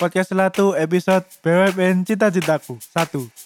Podcast Selatu episode BWN Cita-Citaku. 1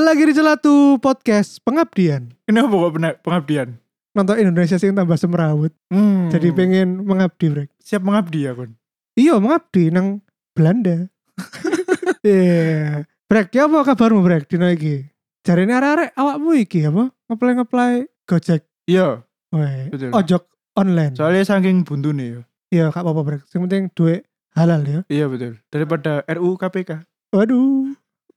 lagi di Celatu Podcast Pengabdian. Kenapa kok pengabdian? Nonton Indonesia sing tambah semrawut. Hmm. Jadi pengen mengabdi, Brek. siap mengabdi ya kon Iya, mengabdi nang Belanda. Iya. Brek, ya apa kabarmu, Brek, dino iki? Jarine arek-arek awakmu iki apa? Ngeplay-ngeplay Gojek. Iya Weh, Betul. ojok online. soalnya saking buntu nih ya Iya, gak apa-apa, Brek. Yang penting duit halal ya. Iya betul Daripada RUU KPK Waduh,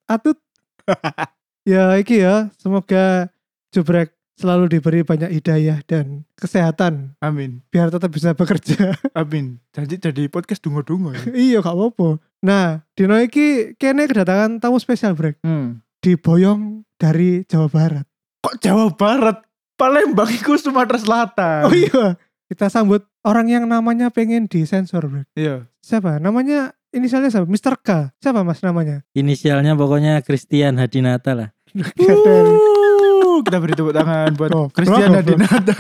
atut. ya, iki ya. Semoga Jubrek selalu diberi banyak hidayah dan kesehatan Amin biar tetap bisa bekerja. Amin Jadi jadi podcast dungo-dungo ya iya, gak apa-apa. Nah, dino iki kene kedatangan tamu spesial Brek. hmm. Diboyong dari Jawa Barat. Kok Jawa Barat? Palembang itu Sumatera Selatan Oh iya, kita sambut orang yang namanya pengen disensor Brek. Iya Siapa? Namanya inisialnya siapa? Mr. K. Siapa Mas namanya? Inisialnya pokoknya Christian Hadinata lah. Gak. Wuh, Kita beri tepuk tangan buat Oh, Christian. Adinata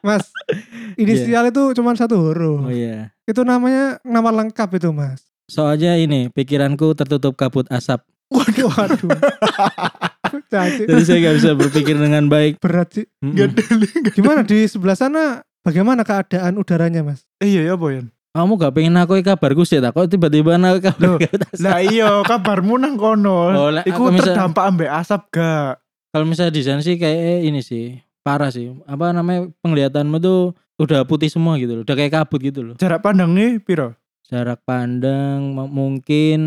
Mas, inisial itu cuma satu huruf. Oh iya. Itu namanya nama lengkap itu Mas. Soalnya ini pikiranku tertutup kabut asap. Waduh, waduh. Jadi saya nggak bisa berpikir dengan baik. Berat sih. Gak ada Gimana di sebelah sana? Bagaimana keadaan udaranya, Mas? Eh, Iya ya Boyan Kamu gak pengen aku kabarku sih tak? Kok tiba-tiba nak Loh, kabar? Lah iya kabarmu nang kono. Oh, lek Iku aku misal- terdampak ambek asap gak? Kalau misalnya di sana sih kayak ini sih parah sih. Apa namanya penglihatanmu tuh udah putih semua gitu loh. Udah kayak kabut gitu loh. Jarak pandangnya piro? Jarak pandang mungkin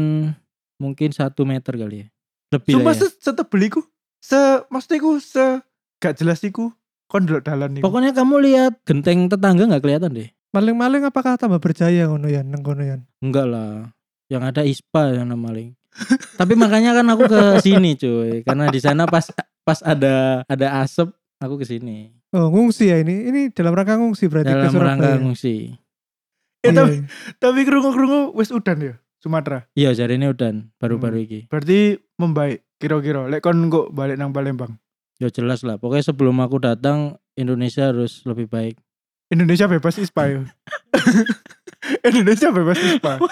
mungkin satu meter kali ya. Lebih Sumpah lah ya. se setebel iku. Se maksudnya iku se gak jelas iku. Kon delok dalan iku. Pokoknya kamu lihat genteng tetangga nggak kelihatan deh. Maling-maling apakah tambah berjaya ngono yan, nang kono yan? Enggak lah. Yang ada ISPA yang nama maling. Tapi makanya kan aku ke sini cuy, karena di sana pas pas ada ada asap aku ke sini. Oh, ngungsi ya ini. Ini dalam rangka ngungsi berarti ke Dalam Surabaya. rangka ngungsi. Eh, Iya, tapi, iya. tapi kerungu-kerungu wis udan ya Sumatera. Iya, jari ini udan baru-baru Hmm. iki. Berarti membaik kira-kira. Lek kon kok balik nang Palembang. Ya jelas lah. Pokoknya sebelum aku datang Indonesia harus lebih baik. Indonesia bebas ispa ya. Indonesia bebas ispa.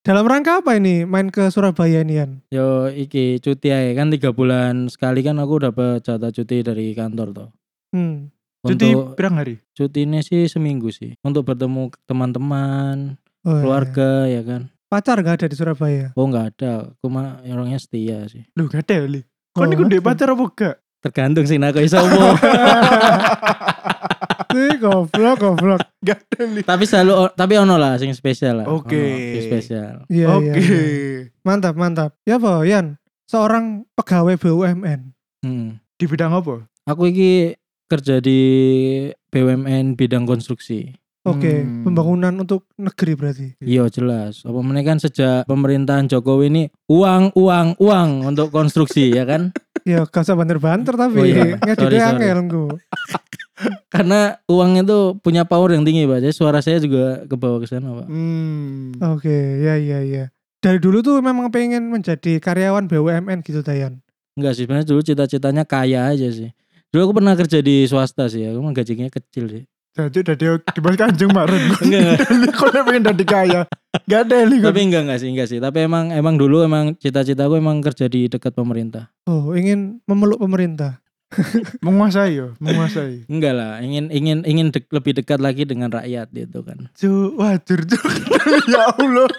Dalam rangka apa ini main ke Surabaya ini yan? Yo iki cuti aja kan tiga bulan sekali kan aku dapat jatah cuti dari kantor toh. Hmm. Cuti Untuk berang hari? cuti ini sih seminggu sih untuk bertemu teman-teman, Oh, iya. keluarga ya kan. Pacar gak ada di Surabaya? Oh nggak ada, aku mah orangnya setia sih. Lu gak ada li. Kon Oh, ndek ada. pacar apa gak? Tergantung sih nak iso omong. Ih, goblok, goblok. Gak ada li. tapi selalu tapi ono lah sing spesial lah. Oke. Ono sing spesial. Iya, Oke. iya, iya. Mantap, mantap. Ya apa, Yan? Seorang pegawai BUMN. Hmm. Di bidang apa? Aku iki kerja di BUMN bidang konstruksi. Oke, Hmm. pembangunan untuk negeri berarti. Iya jelas. Apa kan sejak pemerintahan Jokowi ini uang uang uang untuk konstruksi ya kan? Ya, gak usah banter-banter tapi Oh iya, ngeditnya angel engko. Karena uang itu punya power yang tinggi pak. Jadi suara saya juga ke bawah ke sana pak. Hmm. Oke, ya ya ya. Dari dulu tuh memang pengen menjadi karyawan BUMN gitu Dayan. Enggak sih sebenarnya dulu cita-citanya kaya aja sih. Dulu aku pernah kerja di swasta sih. Mah gajinya kecil sih. Jadi udah dia di bawah kanjeng marun. Enggak. Kok dia pengen jadi kaya? Gak ada li. Tapi enggak enggak sih enggak sih. Tapi emang emang dulu emang cita-citaku emang kerja di dekat pemerintah. Oh, ingin memeluk pemerintah. menguasai yo, menguasai. Enggak lah, ingin ingin ingin dek- lebih dekat lagi dengan rakyat gitu kan. Cu, wajar cu. ya Allah.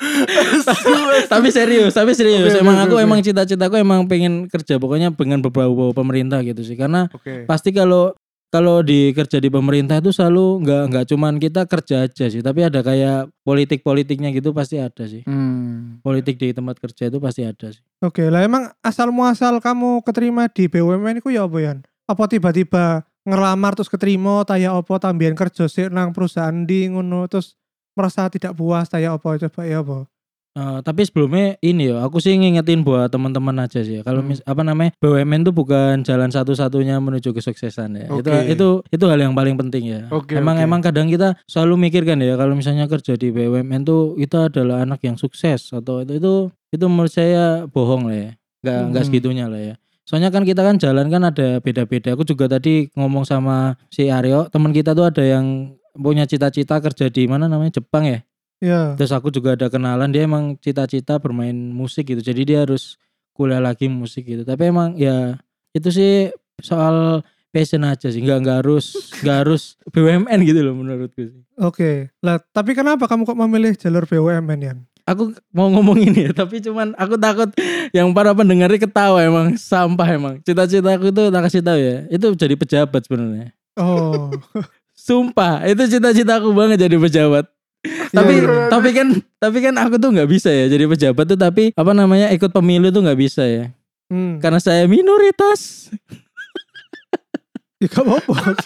tapi serius, tapi serius. Oke, emang oke, aku oke. emang cita-citaku emang pengen kerja pokoknya dengan beberapa pemerintah gitu sih. Karena Oke. pasti kalau kalau di kerja di pemerintah itu selalu nggak nggak cuman kita kerja aja sih, tapi ada kayak politik-politiknya gitu pasti ada sih. Hmm. Politik di tempat kerja itu pasti ada sih. Oke, lah emang asal muasal kamu keterima di BUMN itu ya apa Yan? Apa tiba-tiba ngelamar terus keterima taya apa tambahan kerja sih nang perusahaan di ngono terus merasa tidak puas taya apa coba ya apa? Eh, tapi sebelumnya ini ya, aku sih ngingetin buat teman-teman aja sih. ya. Kalau Hmm. apa namanya BUMN itu bukan jalan satu-satunya menuju kesuksesan ya. Itu Oke. itu itu hal yang paling penting ya. Oke, emang oke. emang kadang kita selalu mikirkan ya kalau misalnya kerja di BUMN tuh kita adalah anak yang sukses atau itu itu itu menurut saya bohong lah ya. Nggak nggak Hmm. segitunya lah ya. Soalnya kan kita kan jalan kan ada beda-beda. Aku juga tadi ngomong sama si Aryo, teman kita tuh ada yang punya cita-cita kerja di mana namanya Jepang ya. Ya. Terus aku juga ada kenalan dia emang cita-cita bermain musik gitu. Jadi dia harus kuliah lagi musik gitu. Tapi emang ya itu sih soal passion aja sih. Nggak nggak harus nggak harus BUMN gitu loh menurutku sih. Oke. Lah, tapi kenapa kamu kok memilih jalur BUMN Yan? Aku mau ngomong ini ya, tapi cuman aku takut yang para pendengarnya ketawa emang sampah emang. Cita-cita aku tuh tak kasih tahu ya. Itu jadi pejabat sebenarnya. Oh. Sumpah, itu cita-cita aku banget jadi pejabat. tapi Iya, iya. tapi kan tapi kan aku tuh nggak bisa ya jadi pejabat tuh tapi apa namanya ikut pemilu tuh nggak bisa ya. Hmm. karena saya minoritas. Ya gak apa-apa.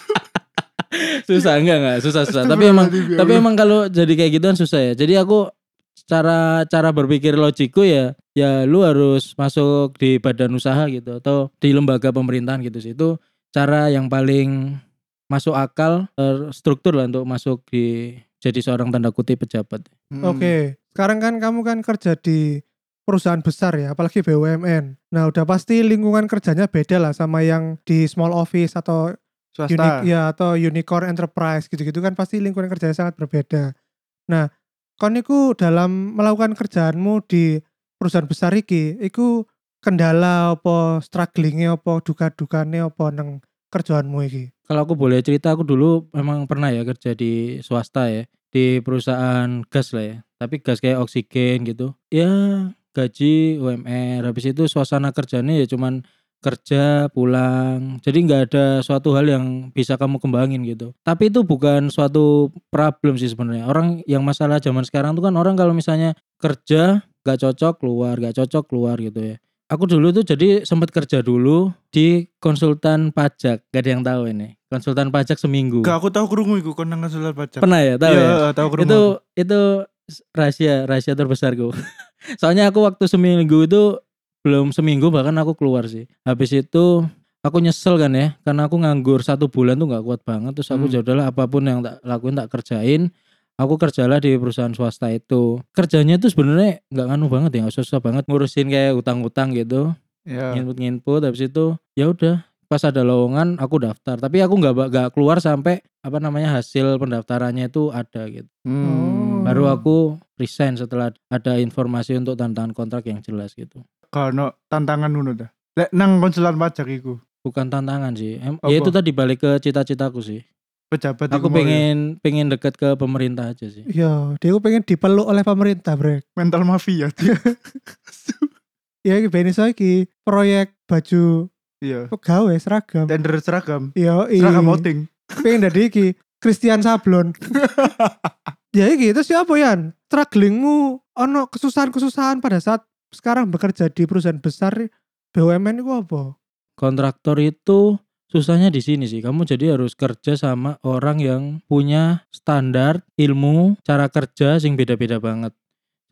susah enggak enggak susah susah. Tapi emang tapi emang kalau jadi kayak gitu kan susah ya. Jadi aku cara cara berpikir logikku ya ya lu harus masuk di badan usaha gitu atau di lembaga pemerintahan gitu sih. Itu cara yang paling masuk akal struktur lah untuk masuk di jadi seorang tanda kutip pejabat Hmm. Oke. Sekarang kan kamu kan kerja di perusahaan besar ya, apalagi BUMN. Nah, udah pasti lingkungan kerjanya beda lah sama yang di small office atau Swasta. unique ya atau unicorn enterprise gitu-gitu kan pasti lingkungan kerjanya sangat berbeda. Nah, kon niku dalam melakukan kerjaanmu di perusahaan besar iki, iku kendala apa strugglingnya apa duka-dukanya apa neng kerjaanmu iki? Kalau aku boleh cerita, aku dulu memang pernah ya kerja di swasta ya, di perusahaan gas lah ya. Tapi gas kayak oksigen gitu. Ya gaji UMR, habis itu suasana kerjanya ya cuman kerja pulang. Jadi nggak ada suatu hal yang bisa kamu kembangin gitu. Tapi itu bukan suatu problem sih sebenarnya. Orang yang masalah zaman sekarang tuh kan orang kalau misalnya kerja nggak cocok keluar, nggak cocok keluar gitu ya. Aku dulu tuh jadi sempat kerja dulu di konsultan pajak. Gak ada yang tahu ini. Konsultan pajak seminggu. Gak aku tahu kerungu iku kon nang konsulat pajak. Pernah ya, tahu ya. Iya, tahu kerungu. Itu itu rahasia rahasia terbesarku. Soalnya aku waktu seminggu itu belum seminggu bahkan aku keluar sih. Habis itu aku nyesel kan ya karena aku nganggur satu bulan tuh nggak kuat banget terus aku Hmm. ya udahlah apa pun yang tak lakuin tak kerjain aku kerjalah di perusahaan swasta itu kerjanya itu sebenarnya nggak nganu banget ya nggak susah banget ngurusin kayak utang-utang gitu Iya. nginput-nginput habis itu ya udah pas ada lowongan aku daftar tapi aku nggak nggak keluar sampai apa namanya hasil pendaftarannya itu ada gitu Hmm. baru aku resign setelah ada informasi untuk tanda tangan kontrak yang jelas gitu Kalau tantangan ngono dah. Lek nang konsulat pajak iku. bukan tantangan sih em, Apa? ya itu tadi balik ke cita-citaku sih Pejabat aku iku mau ya. pengen pengen deket ke pemerintah aja sih Iya, dia pengen dipeluk oleh pemerintah, Brek. mental mafia. Ya iki ben iso iki proyek baju Iya. pegawai seragam. Tender seragam. Iya, Seragam outing. pengen dari iki Christian Sablon. ya iki terus ya apa Yan? Strugglingmu ono kesusahan-kesusahan pada saat sekarang bekerja di perusahaan besar BUMN itu apa? kontraktor itu susahnya di sini sih. Kamu jadi harus kerja sama orang yang punya standar ilmu cara kerja sing beda-beda banget.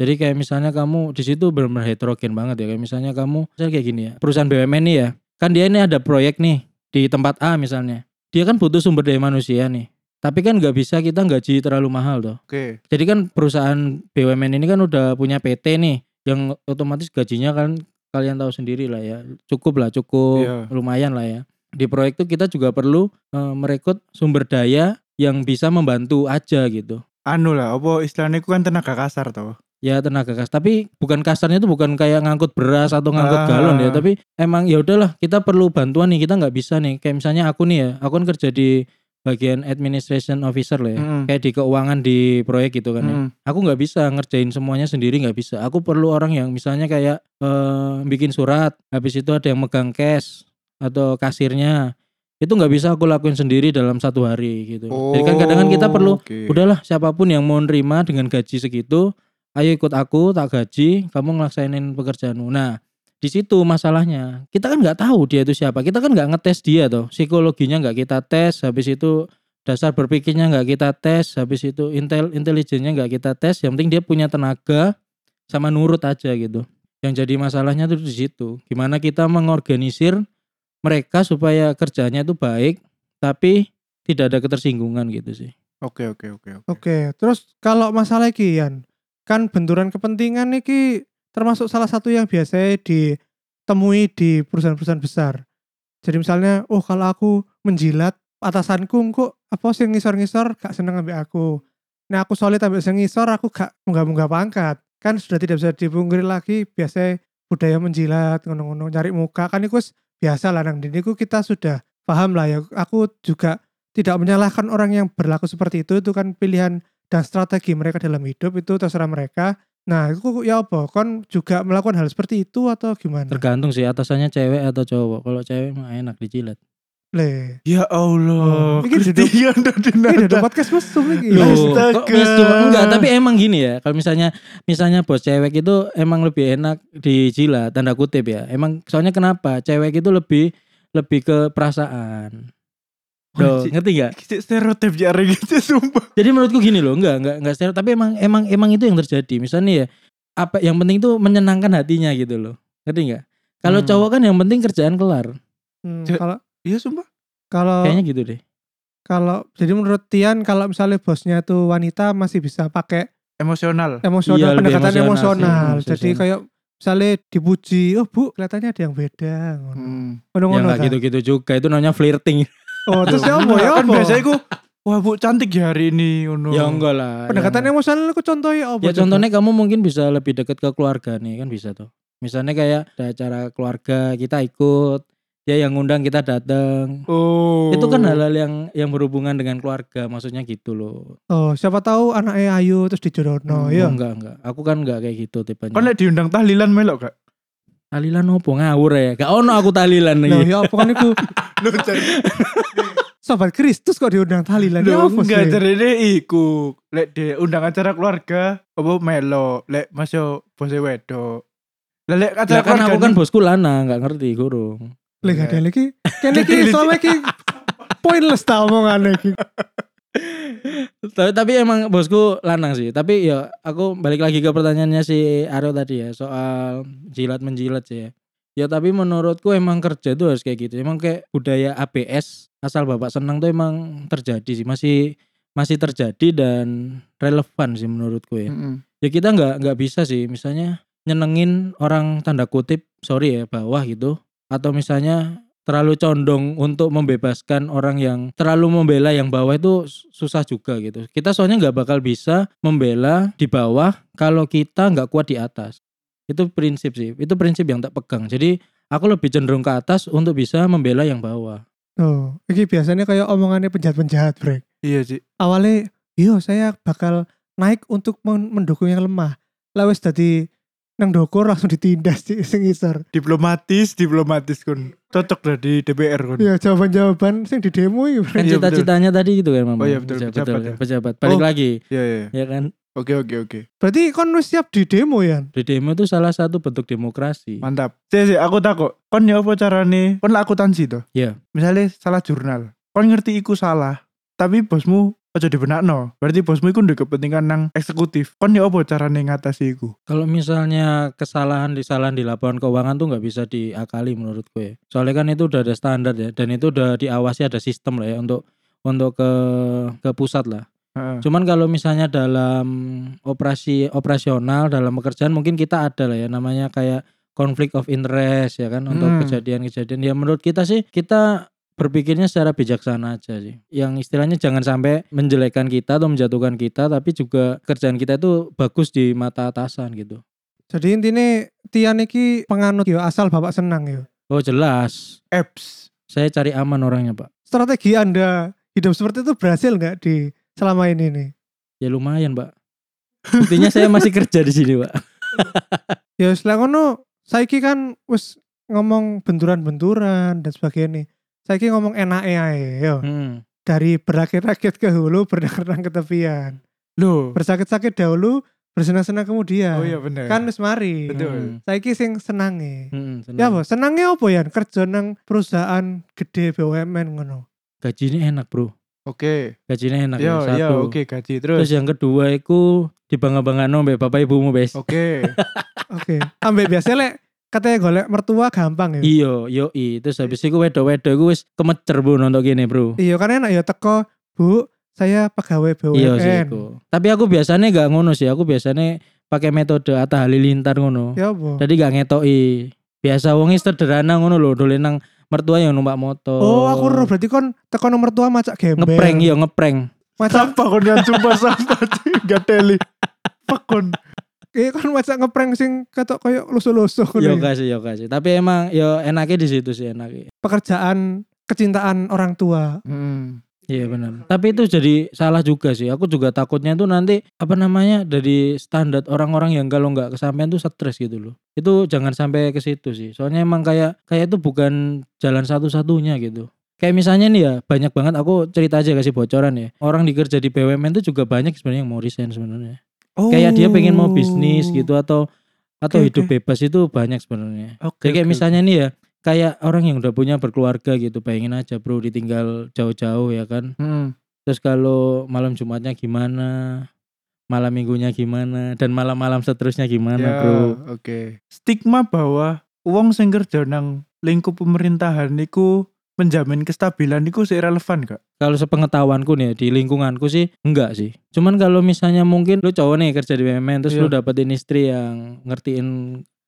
Jadi kayak misalnya kamu di situ benar-benar heterogen banget ya. Kayak misalnya kamu misalnya kayak gini ya. Perusahaan BUMN nih ya. Kan dia ini ada proyek nih di tempat A misalnya. Dia kan butuh sumber daya manusia nih. Tapi kan nggak bisa kita gaji terlalu mahal tuh. Oke. Jadi kan perusahaan BUMN ini kan udah punya PT nih yang otomatis gajinya kan kalian tahu sendiri lah ya. Cukup lah, cukup Iya. lumayan lah ya. Di proyek itu kita juga perlu eh, merekrut sumber daya yang bisa membantu aja gitu. Anu lah, apa istilahnya iku kan tenaga kasar tau. Ya tenaga kas, tapi bukan kasarnya itu bukan kayak ngangkut beras atau ngangkut Ah. galon ya, tapi emang ya udahlah kita perlu bantuan nih, kita nggak bisa nih. Kayak misalnya aku nih ya, aku kan kerja di bagian administration officer lah ya, Mm-mm. kayak di keuangan di proyek gitu kan ya. Mm. aku nggak bisa ngerjain semuanya sendiri nggak bisa aku perlu orang yang misalnya kayak eh, bikin surat habis itu ada yang megang cash atau kasirnya itu nggak bisa aku lakuin sendiri dalam satu hari gitu jadi kan kadang kan kita perlu Oke. udahlah siapa pun yang mau nerima dengan gaji segitu ayo ikut aku tak gaji kamu ngelaksainin pekerjaanmu nah di situ masalahnya kita kan nggak tahu dia itu siapa kita kan nggak ngetes dia tuh psikologinya nggak kita tes habis itu dasar berpikirnya nggak kita tes habis itu intel intelijennya nggak kita tes yang penting dia punya tenaga sama nurut aja gitu. Yang jadi masalahnya tuh di situ. Gimana kita mengorganisir mereka supaya kerjanya itu baik tapi tidak ada ketersinggungan gitu sih. Oke oke oke oke. Oke, terus kalau masalah iki Yan, kan benturan kepentingan iki termasuk salah satu yang biasa ditemui di perusahaan-perusahaan besar. Jadi misalnya, oh kalau aku menjilat atasanku kok apa sih ngisor-ngisor gak seneng ambil aku. Nah aku solid ambil ngisor aku gak munggah-munggah pangkat. Kan sudah tidak bisa dipungkiri lagi biasa budaya menjilat ngono-ngono nyari muka kan itu biasa lah nang dini kita sudah paham lah ya. Aku juga tidak menyalahkan orang yang berlaku seperti itu itu kan pilihan dan strategi mereka dalam hidup itu terserah mereka nah itu ya apa kon juga melakukan hal seperti itu atau gimana Tergantung sih atasannya cewek atau cowok. Kalau cewek mah enak dijilat. le Ya Allah. Oh, duduk- Christian dari ini ada nada. podcast mesum kok Astaga. mesum? enggak, tapi emang gini ya. Kalau misalnya misalnya bos cewek itu emang lebih enak dijilat tanda kutip ya. Emang soalnya kenapa? Cewek itu lebih lebih ke perasaan. Anjing. ngerti nggak? Cik, stereotip ya gitu sumpah. Jadi menurutku gini loh, enggak enggak enggak stereo, tapi emang emang emang itu yang terjadi. Misalnya ya, apa yang penting itu menyenangkan hatinya gitu loh. Ngerti nggak? Kalau Hmm. cowok kan yang penting kerjaan kelar. Hmm, kalau Iya sumpah. kalau Kayaknya gitu deh. kalau jadi menurut Tian kalau misalnya bosnya tuh wanita masih bisa pakai Emosional. emosional Iya, pendekatan emosional emosional, sih, jadi emosional. kayak misalnya dipuji oh bu kelihatannya ada yang beda ngono Hmm. ngono Ya ngono enggak ta? gitu-gitu juga. Itu namanya flirting. Oh terus ya apa ya kan apa biasanya ku wah bu cantik ya hari ini ngono. Ya enggak lah. pendekatan ya. emosional aku contohnya apa Ya coba? contohnya kamu mungkin bisa lebih dekat ke keluarga nih kan bisa tuh. Misalnya kayak ada acara keluarga kita ikut, dia yang ngundang kita datang. Oh. Itu kan hal-hal yang yang berhubungan dengan keluarga, maksudnya gitu loh. oh siapa tahu anaknya Ayu terus dijodohno Hmm, ya enggak enggak. Aku kan enggak kayak gitu tipenya. Kan lek diundang tahlilan melok gak? Tahlilan opo ngawur ya? Gak ono aku tahlilan Loh, lagi. ya apa kan iku Lho sobat Kristus kok diundang tahlilan ya lho enggak sih jarene iku. Lek diundang acara keluarga apa melok lek masuk bose wedok. Lah lek acara Lah kan aku kan keluarga bosku lanang, enggak ngerti gurung. Lek ada lagi kene iki ini- soalnya iki pointless ta omongan iki tapi, tapi emang bosku lanang sih. Tapi ya aku balik lagi ke pertanyaannya si Aryo tadi ya soal jilat menjilat sih ya. Ya tapi menurutku emang kerja itu harus kayak gitu. Emang kayak budaya ABS asal bapak senang tuh emang terjadi sih. Masih masih terjadi dan relevan sih menurutku ya. Mm-mm. Ya kita nggak nggak bisa sih misalnya nyenengin orang tanda kutip sorry ya bawah gitu atau misalnya terlalu condong untuk membebaskan orang yang terlalu membela yang bawah itu susah juga gitu. Kita soalnya nggak bakal bisa membela di bawah kalau kita nggak kuat di atas. Itu prinsip sih. Itu prinsip yang tak pegang. Jadi aku lebih cenderung ke atas untuk bisa membela yang bawah. oh iki biasanya kayak omongannya penjahat-penjahat brek Iya sih. awalnya yo saya bakal naik untuk men- mendukung yang lemah lah wis dadi nang dokor langsung ditindas sih sing isor Diplomatis, diplomatis kun. Cocok lah di DPR kun. ya jawaban-jawaban sing di demo iki Kan Iya, cita-citanya tadi gitu kan Mama. Oh iya, betul, Pejabat, pejabat kan, ya. pejabat. Balik Oh. lagi Iya iya. ya kan. Oke oke oke. berarti kon wis siap di demo ya Di demo itu salah satu bentuk demokrasi. Mantap. Sih sih aku takut. Kon ya apa carane? Kon lah akuntansi toh. Iya. Misalnya salah jurnal. Kon ngerti iku salah. Tapi bosmu aja dibenakno. Berarti bosmu iku ndek kepentingan nang eksekutif. Kon ya apa carane ngatasi iku? Kalau misalnya kesalahan kesalahan di laporan keuangan tuh nggak bisa diakali menurutku ya. Soalnya kan itu udah ada standar ya dan itu udah diawasi ada sistem lah ya untuk untuk ke ke pusat lah. Cuman kalau misalnya dalam operasi operasional dalam pekerjaan mungkin kita ada lah ya namanya kayak konflik of interest ya kan untuk Hmm. kejadian-kejadian ya menurut kita sih kita berpikirnya secara bijaksana aja sih. Yang istilahnya jangan sampai menjelekkan kita atau menjatuhkan kita tapi juga kerjaan kita itu bagus di mata atasan gitu. jadi intinya Tian iki penganut yo asal bapak senang yo Oh jelas. Apps. Saya cari aman orangnya pak. strategi anda hidup seperti itu berhasil nggak di selama ini nih Ya lumayan pak. Buktinya saya masih kerja di sini pak. ya setelah ngono saiki kan wis ngomong benturan-benturan dan sebagainya saiki ngomong enak ae yo Hmm. dari berakit-rakit ke hulu berenang ke tepian Loh. bersakit-sakit dahulu bersenang-senang kemudian Oh iya bener. kan wis mari Betul. saiki sing senange Hmm, ya senang. apa senangnya apa ya kerja nang perusahaan gede BUMN ngono Gaji ini enak bro. Oke. gajinya enak ya, Yo, yo, satu. oke gaji Terus terus. yang kedua iku dibangga-banggakan mbek bapak ibumu, Bes. Oke. Oke. Ambek biasa lek katanya golek mertua gampang ya. Iya, yo i. Terus habis itu wedok-wedok iku wis kemecer Bu untuk gini, Bro. Iya kan enak ya teko, Bu, saya pegawai BUMN. Iya sih iku. Tapi aku biasanya gak ngono sih. Aku biasanya pakai metode Atta Halilintar ngono. Ya apa? Jadi gak ngetoki. Biasa wongi sederhana ngono lho, dolen nang mertua yang numpak motor. Oh, aku ro berarti kon teko nomor tua macak gembel. ngeprank iya ngeprank. Macak Sampah kon yang sumpah sampah gak teli. Fuck eh kon macak ngeprank sing ketok koyo lusuh-lusuh Yo ya. kasih yo kasih. Tapi emang yo enaknya di situ sih enaknya. Pekerjaan kecintaan orang tua. Hmm. Iya benar. Tapi itu jadi salah juga sih. Aku juga takutnya tuh nanti apa namanya dari standar orang-orang yang kalau nggak kesampaian tuh stres gitu loh. Itu jangan sampai ke situ sih. Soalnya emang kayak kayak itu bukan jalan satu-satunya gitu. Kayak misalnya nih ya banyak banget aku cerita aja kasih bocoran ya. Orang dikerja di BUMN tuh juga banyak sebenarnya yang mau resign sebenarnya. Oh. Kayak dia pengen mau bisnis gitu atau atau Oke, hidup oke. bebas itu banyak sebenarnya. Oke. Jadi kayak oke. misalnya nih ya, kayak orang yang udah punya berkeluarga gitu, bayangin aja bro ditinggal jauh-jauh ya kan. Hmm. Terus kalau malam Jumatnya gimana, malam minggunya gimana, dan malam-malam seterusnya gimana Ya, bro. oke. Stigma bahwa uang sing kerja nang lingkup pemerintahan niku menjamin kestabilan niku sih relevan gak? Kalau sepengetahuanku nih di lingkunganku sih enggak sih. Cuman kalau misalnya mungkin lu cowok nih kerja di BUMN terus lu Iya. dapetin istri yang ngertiin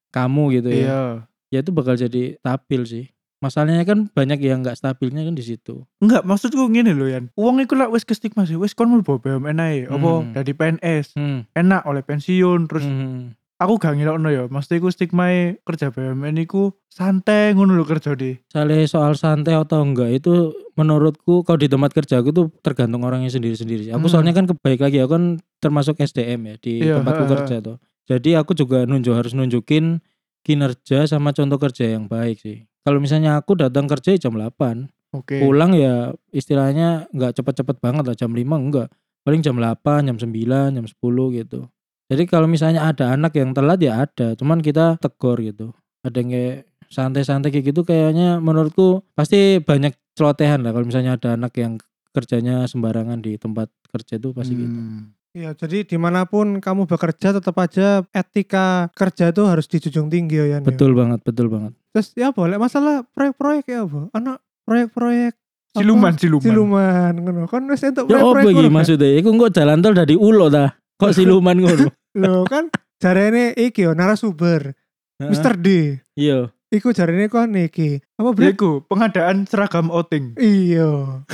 kamu gitu ya. Iya. Ya itu bakal jadi stabil sih. Masalahnya kan banyak yang enggak stabilnya kan di situ. Enggak, maksudku gini loh Yan. Uang iku lah wis ke stigma sih. Wis kon mlebu BUMN ae. Apa Hmm. dari PNS. Hmm. Enak oleh pensiun terus hmm. Aku gak ngilokno ya. Maksudnya iku stigma kerja BUMN iku santai ngono lho kerja di. Soalnya soal santai atau enggak itu menurutku kalau di tempat kerja aku tuh tergantung orangnya sendiri-sendiri. Aku Hmm. soalnya kan kebaik lagi aku kan termasuk SDM ya di Iya, tempatku ha, ha. kerja tuh. Jadi aku juga nunjuk harus nunjukin kinerja sama contoh kerja yang baik sih. Kalau misalnya aku datang kerja ya jam 8, Oke. pulang ya istilahnya nggak cepet-cepet banget lah jam 5 enggak. Paling jam 8, jam 9, jam 10 gitu. Jadi kalau misalnya ada anak yang telat ya ada, cuman kita tegur gitu. Ada yang kayak santai-santai kayak gitu kayaknya menurutku pasti banyak celotehan lah kalau misalnya ada anak yang kerjanya sembarangan di tempat kerja itu pasti gitu. Hmm. Iya, jadi di mana pun kamu bekerja tetap aja etika kerja itu harus dijunjung tinggi ya. Ya. Betul banget, betul banget. Terus ya boleh masalah proyek-proyek ya apa? Anak proyek-proyek apa? Siluman, siluman. Siluman ngono. Kon wis entuk Ya apa proyek-proyek iki ngono, kan? maksudnya? Iku kok jalan tol dari ulo ta? Kok siluman ngono? Lho kan jarene iki yo narasumber. Mr. D. Iya. Iku jarene kon iki. Apa bro? Ya iku pengadaan seragam outing. Iya.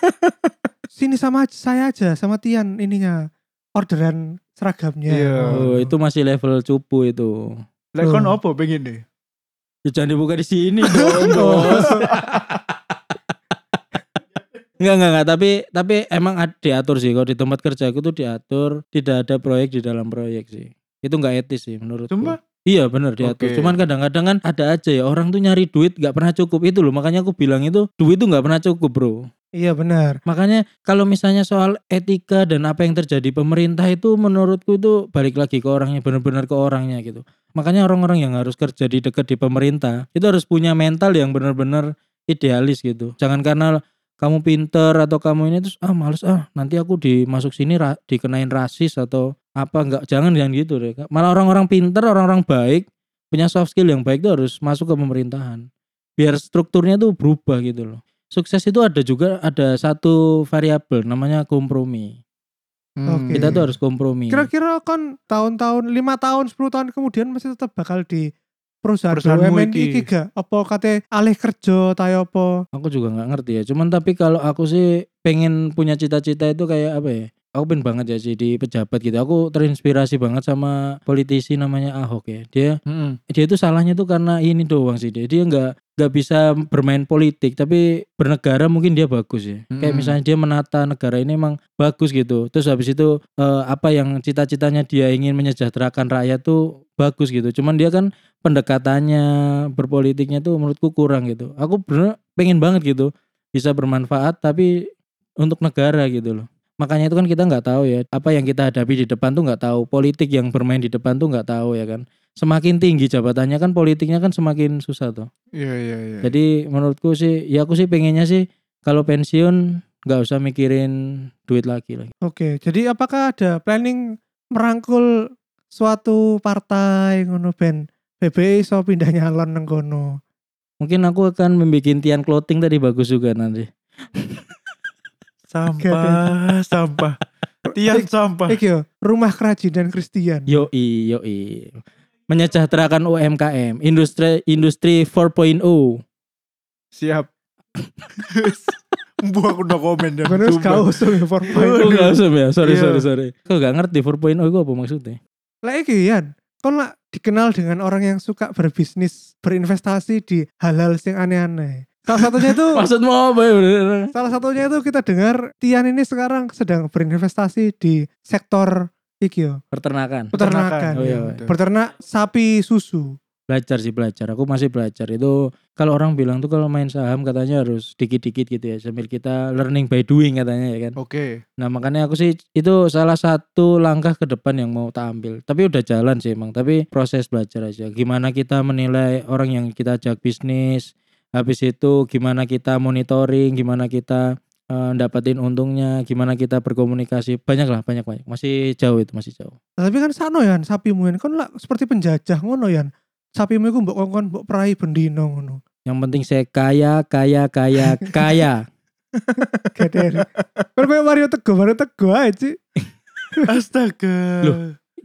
Sini sama saya aja sama Tian ininya orderan seragamnya. Iya. Oh, itu masih level cupu itu. Lek kon Oh. opo pengen deh? Ya jangan dibuka di sini dong, bos. Enggak, enggak, enggak, tapi tapi emang ad- diatur sih kalau di tempat kerja aku tuh diatur, tidak ada proyek di dalam proyek sih. Itu enggak etis sih menurutku. Cuma Iya benar diatur. Oke. Cuman kadang-kadang kan ada aja ya orang tuh nyari duit nggak pernah cukup itu loh. Makanya aku bilang itu duit tuh nggak pernah cukup bro. Iya benar. Makanya kalau misalnya soal etika dan apa yang terjadi pemerintah itu menurutku itu balik lagi ke orangnya benar-benar ke orangnya gitu. Makanya orang-orang yang harus kerja di dekat di pemerintah itu harus punya mental yang benar-benar idealis gitu. Jangan karena kamu pinter atau kamu ini terus ah males ah nanti aku dimasuk sini ra- dikenain rasis atau apa enggak jangan jangan gitu deh. Malah orang-orang pinter, orang-orang baik punya soft skill yang baik itu harus masuk ke pemerintahan. Biar strukturnya tuh berubah gitu loh sukses itu ada juga ada satu variabel namanya kompromi. Oke. Kita tuh harus kompromi. Kira-kira kon tahun-tahun lima tahun 10 tahun kemudian masih tetap bakal di perusahaan Perusahaanmu BUMN iki. iki gak? Apa kate alih kerja tayo apa? Aku juga nggak ngerti ya. Cuman tapi kalau aku sih pengen punya cita-cita itu kayak apa ya? Aku pengen banget ya sih di pejabat gitu. Aku terinspirasi banget sama politisi namanya Ahok ya. Dia Mm-mm. dia itu salahnya tuh karena ini doang sih dia. Dia nggak nggak bisa bermain politik tapi bernegara mungkin dia bagus ya. Kayak Mm. misalnya dia menata negara ini emang bagus gitu. Terus habis itu eh, apa yang cita-citanya dia ingin menyejahterakan rakyat tuh bagus gitu. Cuman dia kan pendekatannya berpolitiknya tuh menurutku kurang gitu. Aku bener pengen banget gitu bisa bermanfaat tapi untuk negara gitu loh. Makanya itu kan kita nggak tahu ya apa yang kita hadapi di depan tuh nggak tahu politik yang bermain di depan tuh nggak tahu ya kan. Semakin tinggi jabatannya kan politiknya kan semakin susah tuh. Iya iya iya. Jadi menurutku sih ya aku sih pengennya sih kalau pensiun nggak usah mikirin duit lagi lagi. Oke, jadi apakah ada planning merangkul suatu partai ngono ben BBI iso pindah nyalon nang kono. Mungkin aku akan membuat tian clothing tadi bagus juga nanti. Sampah, sampah. Tian sampah. Iki yo, rumah kerajinan Kristen. Yoi, yoi. Menyejahterakan UMKM, industri industri 4.0. Siap. Bu aku udah komen ya. Bener gak usah ya for Oh, gak usah ya. Sorry, Iya. sorry, sorry. Kok gak ngerti 4.0 itu apa maksudnya? Lah iki Yan, kon lah dikenal dengan orang yang suka berbisnis, berinvestasi di hal-hal yang aneh-aneh. Salah satunya itu Maksudmu apa ya? bener? salah satunya itu kita dengar Tian ini sekarang sedang berinvestasi di sektor iki yo, Peternakan. peternakan. Oh, iya, ya. betul. Peternak sapi susu. Belajar sih belajar. Aku masih belajar. Itu kalau orang bilang tuh kalau main saham katanya harus dikit-dikit gitu ya. Sambil kita learning by doing katanya ya kan. Oke. Nah makanya aku sih itu salah satu langkah ke depan yang mau tak ambil. Tapi udah jalan sih emang. Tapi proses belajar aja. Gimana kita menilai orang yang kita ajak bisnis. Habis itu gimana kita monitoring. Gimana kita eh, dapatin untungnya. Gimana kita berkomunikasi. Banyak lah banyak banyak. Masih jauh itu masih jauh. Tapi kan sano Yan, sapimu Yan kon lah seperti penjajah ngono Yan. Sapimu iku mbok kongkon mbok perai bendino ngono. Yang penting saya kaya kaya kaya kaya. Kon kayak Mario Teguh, Mario Teguh aja. Astaga. Loh.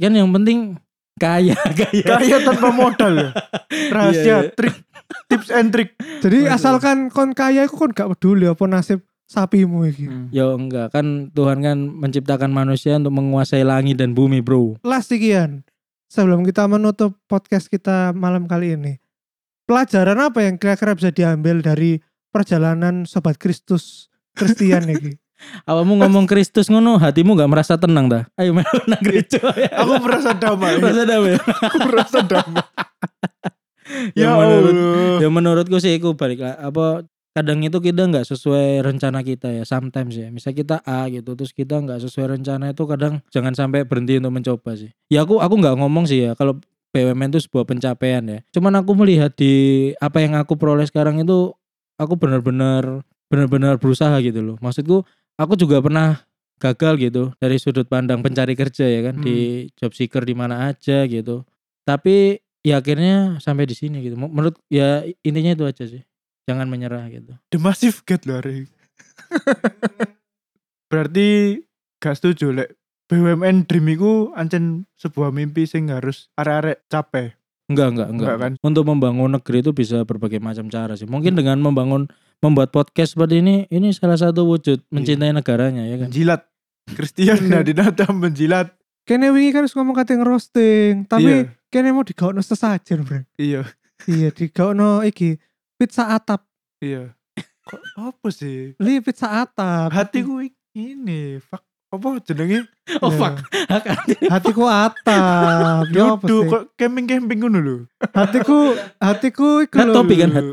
Kan yang penting kaya kaya. Kaya tanpa modal ya. Rahasia, Iya, iya. trik, tips and trick. Jadi Waduh. asalkan kon kaya iku kon gak peduli apa nasib sapimu iki. Ya enggak kan Tuhan kan menciptakan manusia untuk menguasai langit dan bumi bro. Last iki Yan. Sebelum kita menutup podcast kita malam kali ini. Pelajaran apa yang kira-kira bisa diambil dari perjalanan sobat Kristus Kristian iki? Awamu ngomong Kristus ngono hatimu nggak merasa tenang dah. Ayo melu nang gereja. Aku merasa damai. merasa damai. Aku merasa damai. Ya ya menurut- Allah. ya menurutku sih itu balik lah apa kadang itu kita nggak sesuai rencana kita ya sometimes ya misal kita A gitu terus kita nggak sesuai rencana itu kadang jangan sampai berhenti untuk mencoba sih ya aku aku nggak ngomong sih ya kalau BUMN itu sebuah pencapaian ya cuman aku melihat di apa yang aku peroleh sekarang itu aku benar-benar benar-benar berusaha gitu loh maksudku aku juga pernah gagal gitu dari sudut pandang pencari kerja ya kan di job seeker di mana aja gitu. Tapi ya akhirnya sampai di sini gitu. Menurut ya intinya itu aja sih. Jangan menyerah gitu. The massive get loh. Berarti gak setuju lek BUMN Dream iku ancen sebuah mimpi sing harus arek-arek capek. Enggak enggak enggak, Enggak kan? untuk membangun negeri itu bisa berbagai macam cara sih mungkin dengan membangun membuat podcast seperti ini ini salah satu wujud mencintai negaranya ya kan Menjilat. Christian Nadinata menjilat. Kene wingi kan wis ngomong kate ngerosting, tapi Iya. kene mau digaono sesajen, Bro. Iya. iya, digaono iki pizza atap. Iya. Kok apa sih? Li pizza atap. Hatiku ini fuck apa jenenge? oh Iya. fuck. Hatiku atap. Ya sih? kok camping-camping ngono lho. Hatiku hatiku iku lho. topi kan, hat.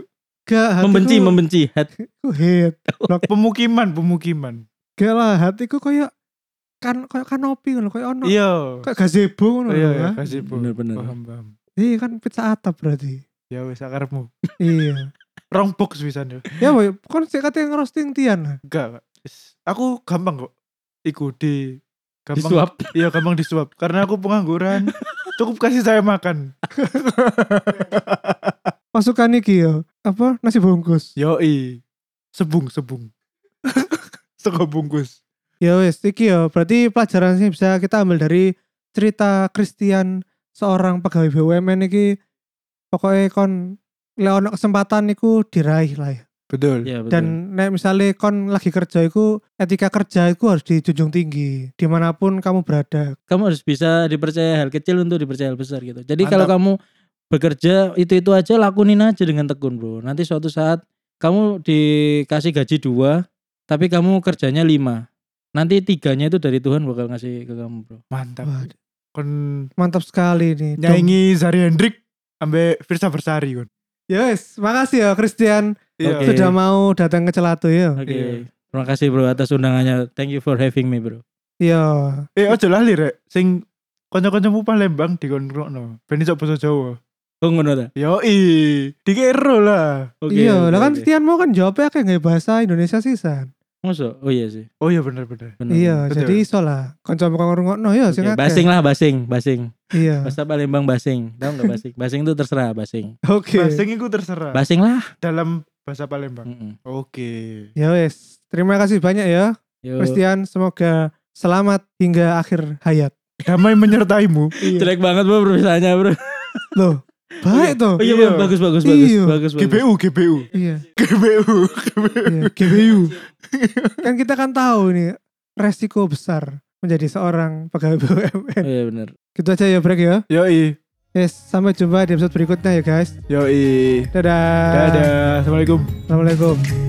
Gak, hatiku, membenci membenci hat Hatiku hate. Pemukiman, pemukiman. Gak lah, hatiku koyo kan koyo kanopi ngono, koyo ono. Iya. Kayak gazebo ngono Iya, iya, kasih bu. Bener-bener. Paham, paham. Iya kan pizza atap berarti. Ya wis akarmu. iya. Rong box bisa yo. Ya boy, kon sik kate ngerosting Tian. Enggak. Aku gampang kok. Iku di gampang. disuap Iya, gampang disuap. Karena aku pengangguran. Cukup kasih saya makan. Masukan iki yo. Apa nasi bungkus. Yoi. Sebung, sebung. Sego bungkus. Ya wes, iki yo. Berarti pelajaran sih bisa kita ambil dari cerita Christian seorang pegawai BUMN iki pokoknya kon lek ono kesempatan iku diraih lah ya. Betul. ya betul Dan nek misalnya kon lagi kerja iku etika kerja iku harus dijunjung tinggi di mana pun kamu berada. kamu harus bisa dipercaya hal kecil untuk dipercaya hal besar gitu. Jadi Mantap. kalau kamu bekerja itu itu aja lakuin aja dengan tekun bro. Nanti suatu saat kamu dikasih gaji dua, tapi kamu kerjanya lima. Nanti tiganya itu dari Tuhan bakal ngasih ke kamu bro. Mantap. Wah, Kon mantap sekali nih. Nyanyi Zari Hendrik ambe Firsa Bersari kon. Wes, makasih ya Christian Iya. Oke. sudah mau datang ke Celatu ya. Oke. Iya. Terima kasih bro atas undangannya. Thank you for having me bro. Iya. Eh ojo lali rek. Sing kanca-kancamu Palembang dikon ngrungokno. Ben iso basa Jawa. Oh ngono ta? Yoi. Dikero lah. Oke. iya, oke, lah kan oke. Tian mau kan jawabnya kayak nggak bahasa Indonesia sisan. Masa? Oh iya sih. Oh iya bener-bener. Bener. Iya, Betul. jadi iso lah. Kanca ngrungokno ya sing akeh. basing lah basing, basing. Iya. Bahasa Palembang basing. Tahu nggak basing? Basing itu terserah basing. Oke. Basing itu terserah. Basing lah. Dalam bahasa Palembang. Mm-mm. Oke. Ya wes. Terima kasih banyak ya, Yo. Christian. Semoga selamat hingga akhir hayat. Damai menyertaimu. Jelek banget bro perusahaannya bro. Loh, baik tuh. Oh iya, Iya. bagus bagus bagus Iya. bagus bagus. GBU, GBU. Iya. GBU. Iya, GBU. kan kita kan tahu ini resiko besar menjadi seorang pegawai BUMN. Oh, iya benar. Gitu aja ya break ya. Yoi. Yes, sampai jumpa di episode berikutnya ya guys. Yoi. Dadah. Dadah. Assalamualaikum. Assalamualaikum.